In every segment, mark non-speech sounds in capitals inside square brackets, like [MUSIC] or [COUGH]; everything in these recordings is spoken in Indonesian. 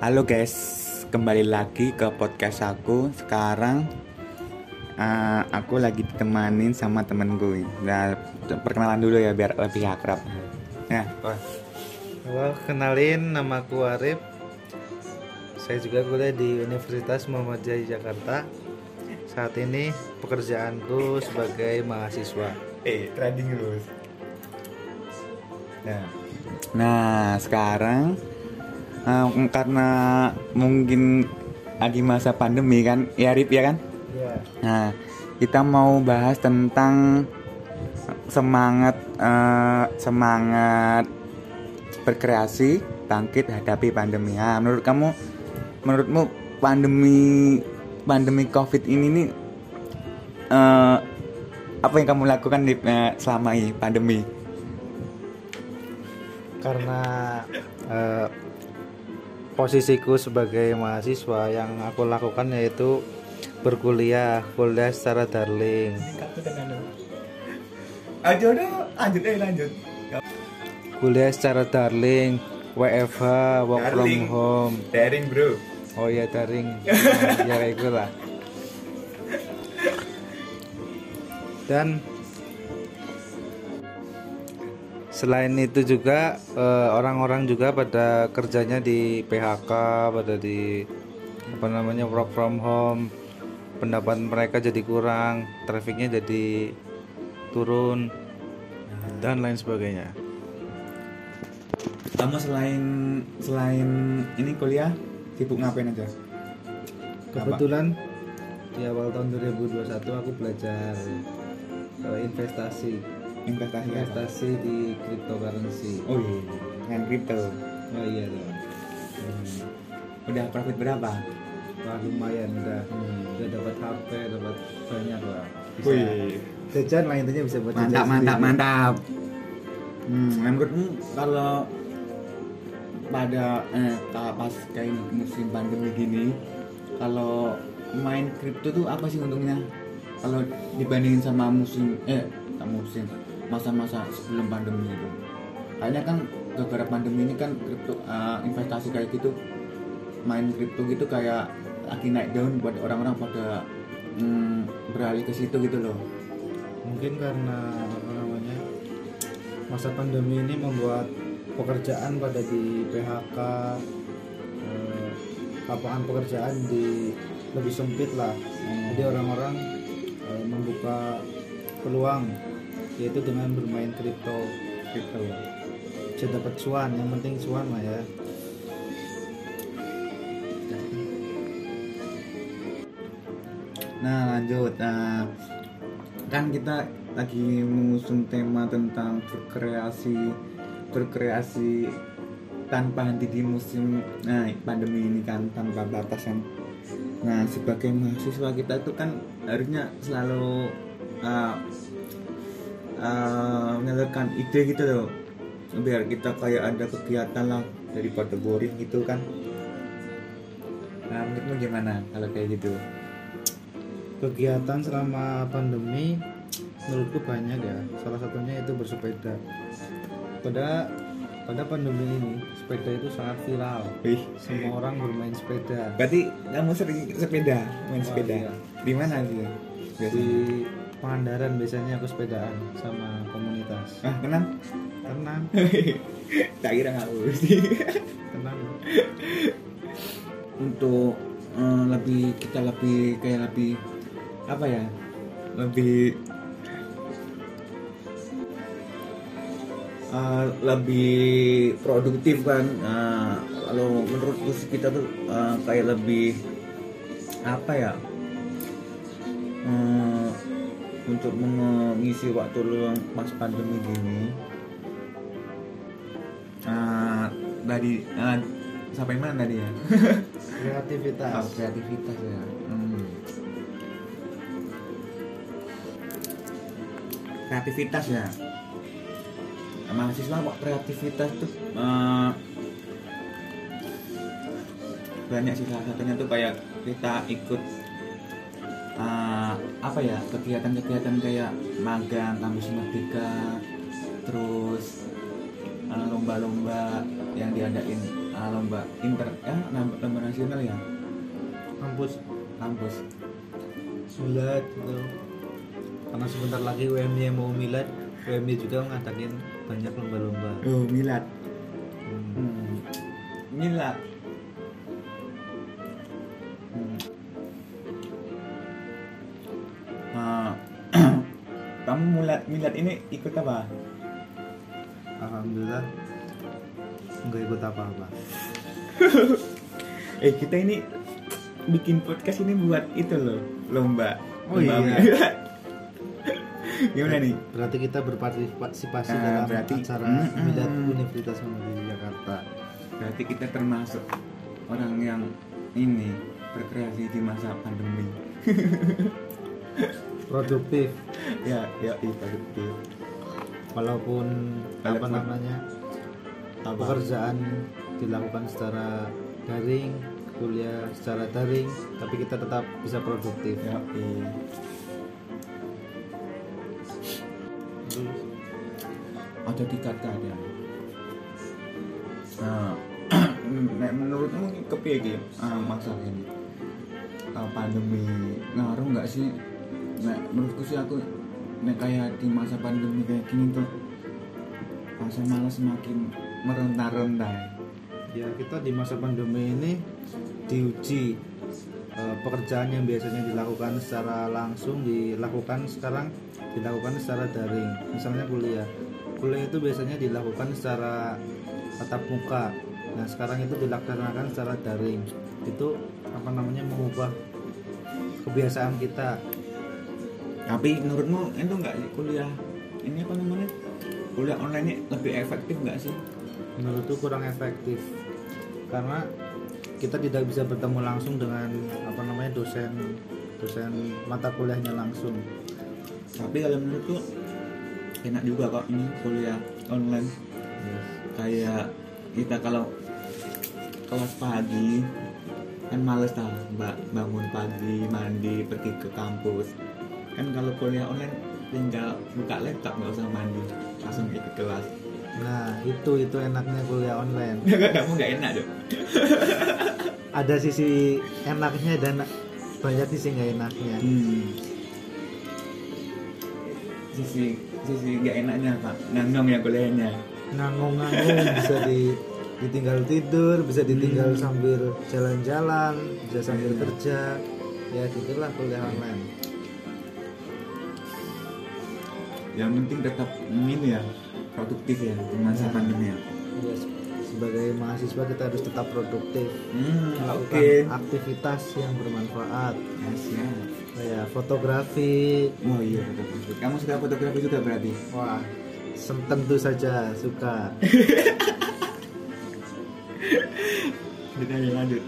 Halo guys, kembali lagi ke podcast aku. Sekarang uh, aku lagi ditemanin sama temen gue. Nah, perkenalan dulu ya biar lebih akrab. Ya, Halo, kenalin nama aku Arif. Saya juga kuliah di Universitas Muhammadiyah Jakarta. Saat ini pekerjaanku sebagai mahasiswa. eh trading dulu. Nah, nah sekarang uh, karena mungkin lagi masa pandemi kan, ya Rip ya kan? Ya. Nah, kita mau bahas tentang semangat eh, semangat berkreasi bangkit hadapi pandemi. Nah, menurut kamu, menurutmu pandemi pandemi COVID ini nih eh, apa yang kamu lakukan di eh, selama ini pandemi? Karena eh, posisiku sebagai mahasiswa yang aku lakukan yaitu berkuliah, kuliah secara dong, lanjut eh lanjut. Kuliah secara daring, WFH, work from Daring. home. Daring bro. Oh iya daring. [LAUGHS] ya kayak gitu lah. Dan selain itu juga eh, orang-orang juga pada kerjanya di PHK, pada di apa namanya work from home. Pendapatan mereka jadi kurang, trafiknya jadi turun dan lain sebagainya. Kamu selain selain ini kuliah sibuk ngapain aja? Kebetulan di awal tahun 2021 aku belajar eh, investasi, Investasi apa? di cryptocurrency. Oh iya, dengan kripto. Oh iya dong. Hmm. Udah profit berapa? Wah lumayan udah udah dapat HP, dapat banyak lah. Bisa Wih, jajan lah intinya bisa buat mantap mantap sendiri. mantap. Hmm, menurutmu kalau pada eh, pas kayak musim pandemi gini, kalau main kripto tuh apa sih untungnya? Kalau dibandingin sama musim eh tak musim masa-masa sebelum pandemi itu, kayaknya kan gara-gara pandemi ini kan kripto eh, investasi kayak gitu main kripto gitu kayak lagi naik daun buat orang-orang pada mm, beralih ke situ gitu loh. Mungkin karena apa namanya masa pandemi ini membuat pekerjaan pada di PHK, eh, lapangan pekerjaan di lebih sempit lah. Jadi orang-orang eh, membuka peluang yaitu dengan bermain kripto Kripto. bisa dapat cuan yang penting cuan lah ya Nah lanjut, nah kan kita lagi mengusung tema tentang berkreasi, berkreasi tanpa henti di musim nah pandemi ini kan tanpa batasan. Nah sebagai mahasiswa kita itu kan harusnya selalu uh, uh, menyalurkan ide gitu loh, biar kita kayak ada kegiatan lah daripada boring gitu kan. Nah menurutmu gimana kalau kayak gitu? kegiatan selama pandemi menurutku banyak ya salah satunya itu bersepeda pada pada pandemi ini sepeda itu sangat viral Wih, semua orang bermain sepeda berarti kamu sering sepeda, main Wah, sepeda. iya. Di mana sih? di Biasanya. Pangandaran biasanya aku sepedaan sama komunitas Ah, kenal? tenang [LAUGHS] tak kira sih. [LAUGHS] tenang Untuk eh, lebih kita lebih kayak lebih apa ya? Lebih eh, lebih produktif kan. Nah, kalau menurutku kita tuh eh, kayak lebih apa ya? Eh, untuk mengisi waktu luang pas pandemi gini. Ah, tadi ah, sampai mana tadi ya [LAUGHS] kreativitas. Ah, kreativitas ya. Hmm. kreativitas ya. Mahasiswa kok kreativitas tuh eh, banyak sih salah satunya tuh kayak kita ikut eh, apa ya kegiatan-kegiatan kayak magang kampus merdeka terus eh, lomba-lomba yang diadain ah, lomba inter ya lomba, nasional ya? Kampus. Kampus. Milad gitu. Karena sebentar lagi UMY mau milad UMY juga ngadakin banyak lomba-lomba. Oh milad Hmm. hmm. milad milad milad ini ikut apa? Alhamdulillah nggak ikut apa-apa. [LAUGHS] Eh kita ini bikin podcast ini buat itu loh lomba. Oh Lomba iya. [LAUGHS] gimana nih? berarti kita berpartisipasi Ah, dalam berarti- acara Mm-mm. milad Universitas Jakarta. Berarti kita termasuk orang yang ini berkreasi di masa pandemi [LAUGHS] produktif. Ya ya itu betul walaupun apa Walaupun- namanya pekerjaan dilakukan secara daring kuliah secara daring tapi kita tetap bisa produktif. Ya iya. Ada tiga ada nah [CLEARS THROAT] menurutmu kepiye iki ah, masalah ini. Ah, pandemi ngaruh nggak sih nek menurutku sih aku nek kayak di masa pandemi kayak gini tuh rasa malas semakin merendah-rendah. Ya kita di masa pandemi ini diuji eh, pekerjaan yang biasanya dilakukan secara langsung dilakukan sekarang dilakukan secara daring. Misalnya kuliah. Kuliah itu biasanya dilakukan secara tatap muka. Nah sekarang itu dilaksanakan secara daring. Itu apa namanya mengubah kebiasaan kita tapi menurutmu itu nggak sih kuliah ini apa namanya? Kuliah online ini lebih efektif nggak sih? Menurutku kurang efektif. Karena kita tidak bisa bertemu langsung dengan apa namanya dosen dosen mata kuliahnya langsung. Tapi kalau menurutku enak juga kok ini kuliah online. Kayak kita kalau kelas pagi kan males tau mbak bangun pagi mandi pergi ke kampus kan kalau kuliah online tinggal buka laptop nggak usah mandi. Langsung ikut kelas. Nah itu itu enaknya kuliah online. [LAUGHS] Kamu nggak enak dong [LAUGHS] ada sisi enaknya dan banyak sisi nggak enaknya. Hmm. sisi sisi nggak enaknya pak ngangong ya kuliahnya? Nganggung-nganggung [LAUGHS] bisa di ditinggal tidur bisa ditinggal Hmm. sambil jalan-jalan bisa sambil Iya. kerja. Ya gitulah kuliah online yang penting tetap ini ya produktif ya di masa Ya. pandemi ya Ya, se- sebagai mahasiswa kita harus tetap produktif. Hmm, melakukan aktivitas yang bermanfaat. Ya siap kayak fotografi. Oh iya fotografi. Kamu suka fotografi juga berarti? Wah tentu saja suka. [LAUGHS] Kita lanjut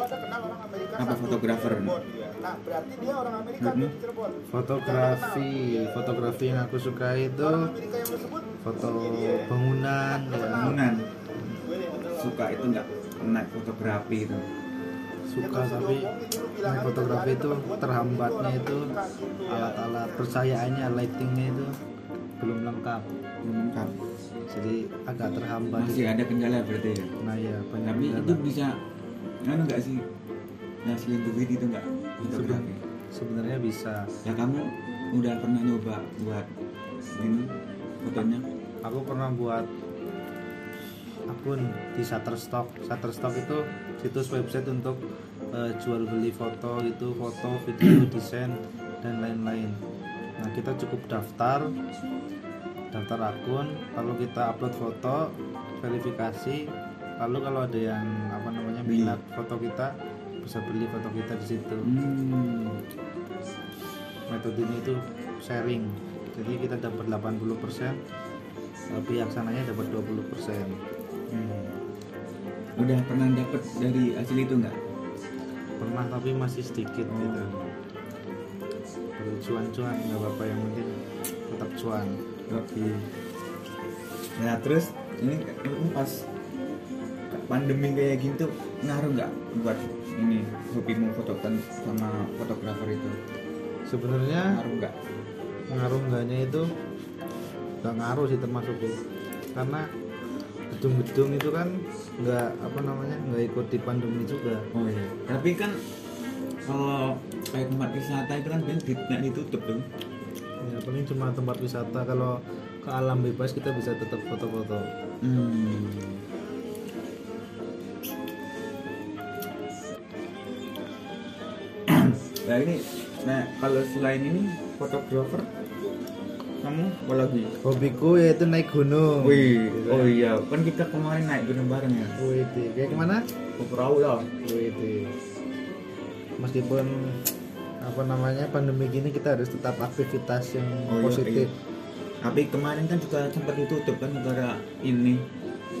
Gua ada kenal orang Amerika Apa fotografer? Nah, berarti dia orang Amerika tuh di Cirebon. fotografi fotografi yang aku suka itu foto bangunan ya bangunan. Suka itu nggak? Naik fotografi itu. Suka tapi naik fotografi itu terhambatnya itu alat-alat percayaannya lightingnya itu belum lengkap. Belum lengkap. Jadi agak terhambat masih ada kendala berarti ya? Nah ya banyak tapi kendala. itu bisa anu nggak sih? Ngasilin duit itu nggak fotografi. sebenarnya bisa. Ya kamu udah pernah nyoba buat ini? Fotonya? Aku pernah buat akun di Shutterstock. Shutterstock itu situs website untuk eh, jual beli foto itu foto video [CLEARS THROAT] desain dan lain-lain. Nah kita cukup daftar daftar akun. Lalu kita upload foto verifikasi lalu kalau ada yang apa namanya minat foto kita bisa beli foto kita di situ. Hmm. metodenya itu sharing. Jadi kita dapat 80% eh, pihak sananya dapat 20% Hmm. udah pernah dapet dari hasil itu nggak? Pernah tapi masih sedikit Oh. gitu. Cuan-cuan nggak apa-apa yang penting tetap cuan. Oke. Nah terus ini ini pas pandemi kayak gitu ngaruh nggak buat ini hobimu foto kan sama fotografer itu? Sebenarnya ngaruh nggak? ngaruh enggaknya itu nggak ngaruh sih termasuk tuh karena gedung-gedung itu kan nggak apa namanya nggak ikuti pandemi juga. Oh iya. Tapi kan kalau kayak tempat wisata itu kan biasanya di- ditutup tuh. Ya paling cuma tempat wisata. Kalau ke alam bebas kita bisa tetap foto-foto. Hmm. Nah ini nah kalau selain ini fotografer kamu apa lagi hobiku yaitu naik gunung wih Gitu. oh iya kan kita kemarin naik gunung bareng ya Wih, itu. kayak ke mana ke perahu ya Wih, itu. meskipun apa namanya pandemi gini kita harus tetap aktivitas yang Oh, iya, positif tapi kemarin kan juga sempat ditutup kan negara ini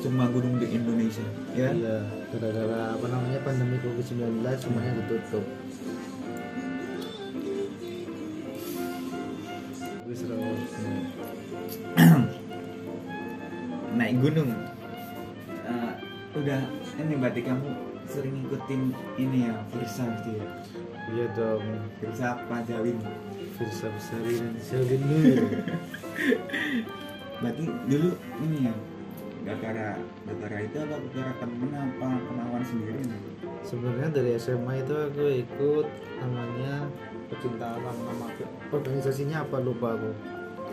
semua gunung di Indonesia ya Iya, gara-gara apa namanya pandemi Covid-19 semuanya ditutup. Naik gunung. Eh, udah ini berarti kamu sering ngikutin ini ya Firsa gitu ya? Iya dong. Firsa Pajawin. Firsa Besari dan Selvin [LAUGHS] berarti dulu ini ya gara-gara gara itu apa gara temen apa kemauan sendiri? Sebenarnya dari SMA itu aku ikut namanya pecinta alam nama organisasinya apa lupa aku.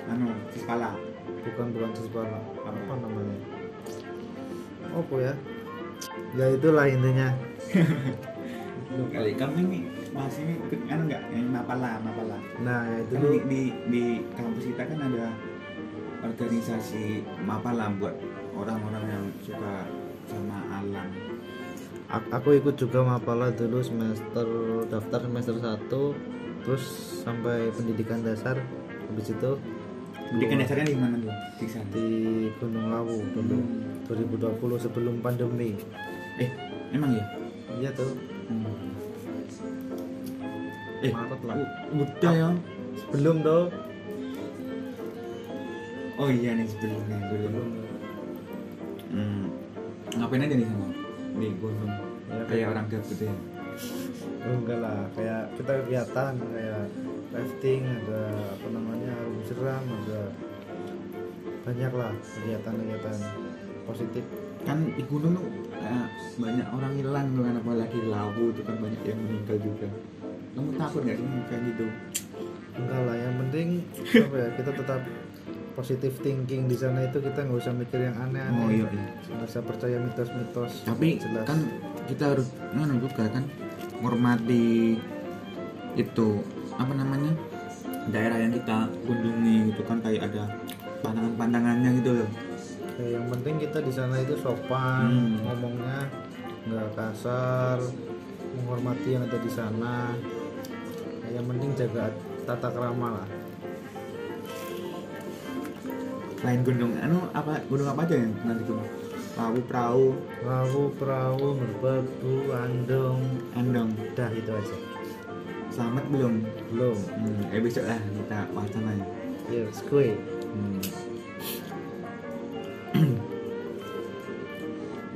anu Sispala Bukan bukan Cispala. Apa? Namanya? Apa ya? Ya itulah intinya. Kali kamu ini masih ini kan enggak yang Mapala Mapala Nah, ya itu kan di, di, di kampus kita kan ada organisasi Mapala buat orang-orang yang suka sama alam Ak- aku ikut juga Mapala dulu semester daftar semester 1 terus sampai pendidikan dasar habis itu pendidikan dasarnya di mana tuh? Di Gunung Lawu dulu 2020 sebelum pandemi. Eh emang ya? Iya tuh. Eh Maret lah udah ya? Sebelum tuh. Oh iya nih sebelumnya sebelum. Belum hmm. ngapain aja di sana? Di gunung? Ya kayak orang gabut ya? Oh, enggak lah kayak kita kegiatan kayak rafting ada apa namanya arum jeram ada banyak lah kegiatan-kegiatan positif. Kan di gunung tuh kayak banyak orang hilang tuh kan apalagi lawu itu kan banyak yang meninggal juga. Kamu takut nggak sih kayak gitu? Enggak lah yang penting [LAUGHS] apa ya kita tetap positif thinking di sana itu kita nggak usah mikir yang aneh-aneh. Oh iya, iya. nggak usah percaya mitos-mitos tapi jelas. kan kita harus mana juga kan menghormati itu apa namanya daerah yang kita kunjungi gitu kan kayak ada pandangan-pandangannya gitu loh. Ya, yang penting kita di sana itu sopan Hmm. ngomongnya nggak kasar menghormati yang ada di sana. Ya, yang penting jaga tata krama lah. Selain gunung anu apa gunung apa aja yang nanti? gunung perahu perahu lawu perahu merbabu andong. Andong. Dah itu aja. Selamat belum? Belum. Hmm, eh besok lah kita wacana ya ya skue Hmm. [CLEARS THROAT]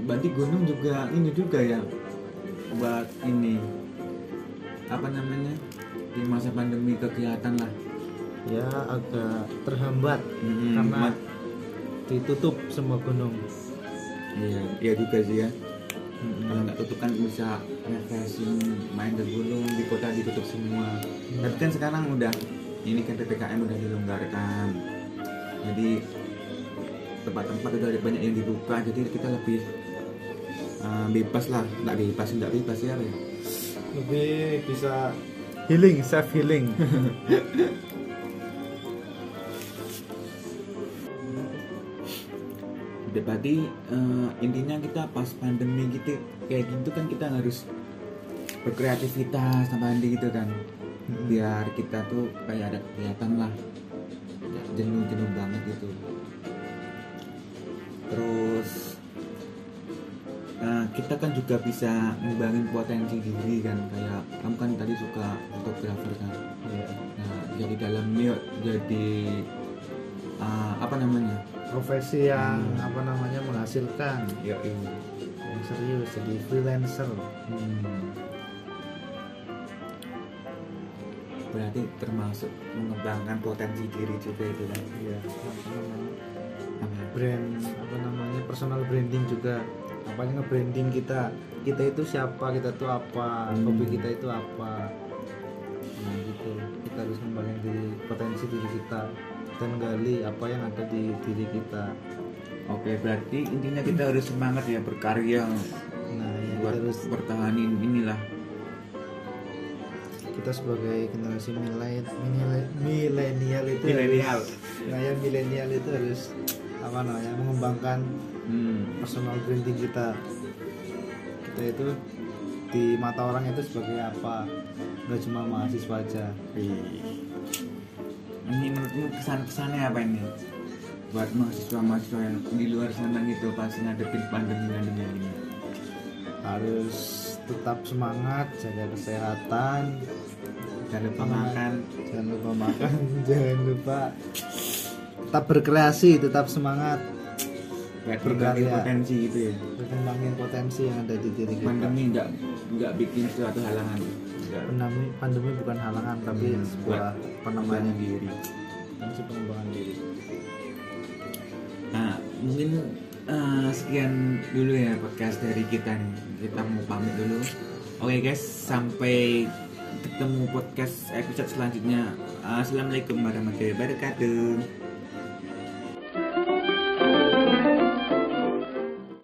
Berarti gunung juga ini juga ya buat ini apa namanya di masa pandemi kegiatan lah. Ya agak terhambat Hmm, karena ditutup semua gunung iya iya juga sih ya. Mm-mm. kalau nggak tutup kan bisa refreshing main ke gunung di kota ditutup semua. Tapi kan sekarang udah ini kan ppkm udah dilonggarkan. Jadi tempat-tempat udah banyak yang dibuka jadi kita lebih uh, bebas lah. Nggak bebas nggak bebas ya lebih bisa healing self healing [LAUGHS] berarti eh, intinya kita pas pandemi gitu kayak gitu kan kita harus berkreativitas sama Andi gitu kan. Biar kita tuh kayak ada kegiatan lah. Nggak jenuh-jenuh banget gitu. Terus eh, kita kan juga bisa ngembangin potensi diri kan. Kayak kamu kan tadi suka fotografer kan? Ya, nah jadi dalam jadi eh, apa namanya profesi yang Hmm. apa namanya menghasilkan ya ini yang serius jadi freelancer Hmm. Berarti termasuk mengembangkan potensi diri juga itu kan. iya apa namanya Apa? brand apa namanya personal branding juga apanya nge-branding kita kita itu siapa kita itu apa Hmm. hobi kita itu apa nah gitu kita harus ngembangin diri potensi diri kita dan gali apa yang ada di diri kita Oke, berarti intinya kita harus semangat ya berkarya nah ya, buat harus pertahanin inilah. kita sebagai generasi milenial milenial itu Milenial. nah ya milenial itu harus apa namanya mengembangkan Hmm. personal branding kita kita itu di mata orang itu sebagai apa nggak cuma mahasiswa aja Ih. Ini menurutmu kesan-kesannya apa ini? Buat mahasiswa-mahasiswa yang di luar sana gitu pas ngadepin pandemi-pandemi ini. harus tetap semangat jaga kesehatan Jangan lupa makan. jangan lupa makan [LAUGHS] jangan lupa tetap berkreasi tetap semangat Berkarya. berbagai potensi gitu ya. berkembangin potensi yang ada di diri kita Pandemi nggak nggak bikin suatu halangan. Pandemi pandemi bukan halangan tapi Hmm, sebuah namanya diri. potensi pengembangan diri Nah, mungkin eh, sekian dulu ya podcast dari kita nih. Kita mau pamit dulu. Oke guys, sampai ketemu podcast episode selanjutnya. Assalamualaikum warahmatullahi wabarakatuh.